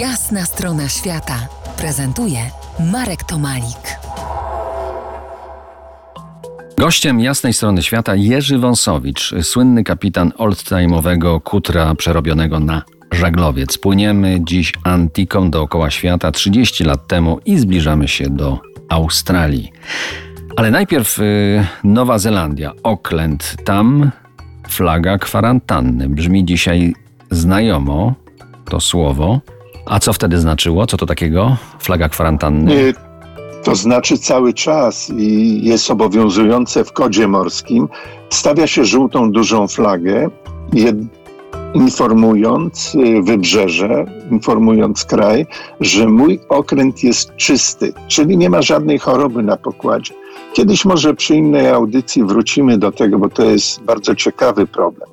Jasna strona świata prezentuje Marek Tomalik. Gościem jasnej strony świata Jerzy Wąsowicz, słynny kapitan oldtime'owego kutra przerobionego na żaglowiec. Płyniemy dziś Antiką dookoła świata 30 lat temu i zbliżamy się do Australii. Ale najpierw y, Nowa Zelandia, Auckland. Tam flaga kwarantanny. Brzmi dzisiaj znajomo to słowo. A co wtedy znaczyło? Co to takiego? Flaga kwarantanny? Y, To znaczy cały czas i jest obowiązujące w kodzie morskim. Stawia się żółtą dużą flagę, informując y, wybrzeże, informując kraj, że mój okręt jest czysty, czyli nie ma żadnej choroby na pokładzie. Kiedyś może przy innej audycji wrócimy do tego, bo to jest bardzo ciekawy problem.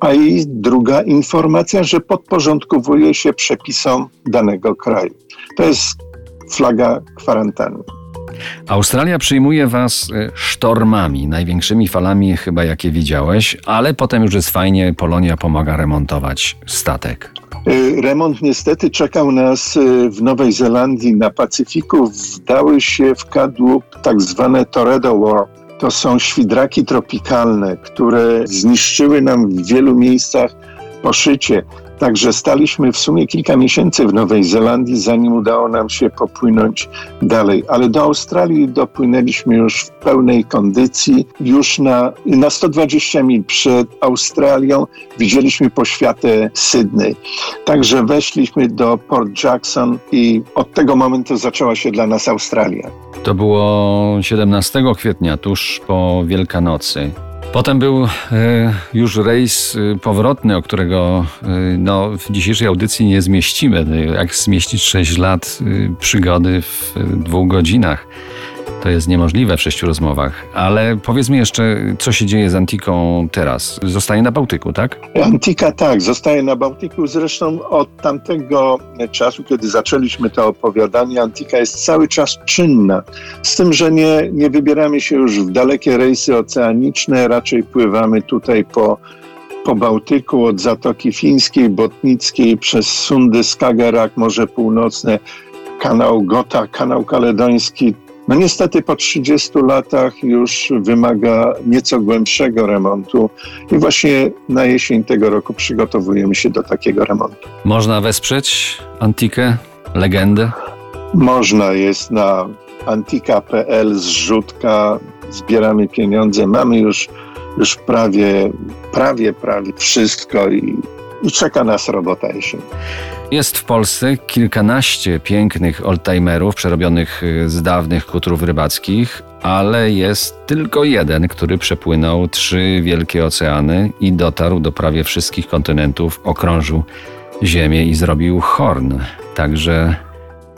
A i druga informacja, że podporządkowuje się przepisom danego kraju. To jest flaga kwarantanny. Australia przyjmuje was y, sztormami, największymi falami chyba jakie widziałeś, ale potem już jest fajnie, Polonia pomaga remontować statek. Y, Remont niestety czekał nas y, w Nowej Zelandii na Pacyfiku. Wdały się w kadłub tak zwane Tornado War. To są świdraki tropikalne, które zniszczyły nam w wielu miejscach poszycie. Także staliśmy w sumie kilka miesięcy w Nowej Zelandii, zanim udało nam się popłynąć dalej. Ale do Australii dopłynęliśmy już w pełnej kondycji. Już na, na 120 mil przed Australią widzieliśmy poświatę Sydney. Także weszliśmy do Port Jackson i od tego momentu zaczęła się dla nas Australia. To było 17 kwietnia, tuż po Wielkanocy. Potem był e, już rejs e, powrotny, o którego e, no, w dzisiejszej audycji nie zmieścimy. No, Jak zmieścić 6 lat przygody w dwóch godzinach? To jest niemożliwe w sześciu rozmowach. Ale powiedz mi jeszcze, co się dzieje z Antiką teraz? Zostaje na Bałtyku, tak? Antika tak, zostaje na Bałtyku. Zresztą od tamtego czasu, kiedy zaczęliśmy to opowiadanie, Antika jest cały czas czynna. Z tym, że nie, nie wybieramy się już w dalekie rejsy oceaniczne, raczej pływamy tutaj po, po Bałtyku od Zatoki Fińskiej, Botnickiej, przez Sundy, Skagerrak, Morze Północne, kanał Gota, kanał Kaledoński. No niestety po 30 latach już wymaga nieco głębszego remontu i właśnie na jesień tego roku przygotowujemy się do takiego remontu. Można wesprzeć Antikę, legendę? Można jest na antika.pl zrzutka, zbieramy pieniądze, mamy już, już prawie, prawie, prawie wszystko i, i czeka nas robota jesień. Jest w Polsce kilkanaście pięknych oldtimerów przerobionych y, z dawnych kutrów rybackich, ale jest tylko jeden, który przepłynął trzy wielkie oceany i dotarł do prawie wszystkich kontynentów, okrążył Ziemię i zrobił horn. Także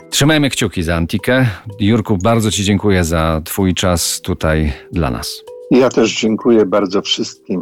trzymajmy kciuki za Antikę. Jurku, bardzo Ci dziękuję za Twój czas tutaj dla nas. Ja też dziękuję bardzo wszystkim.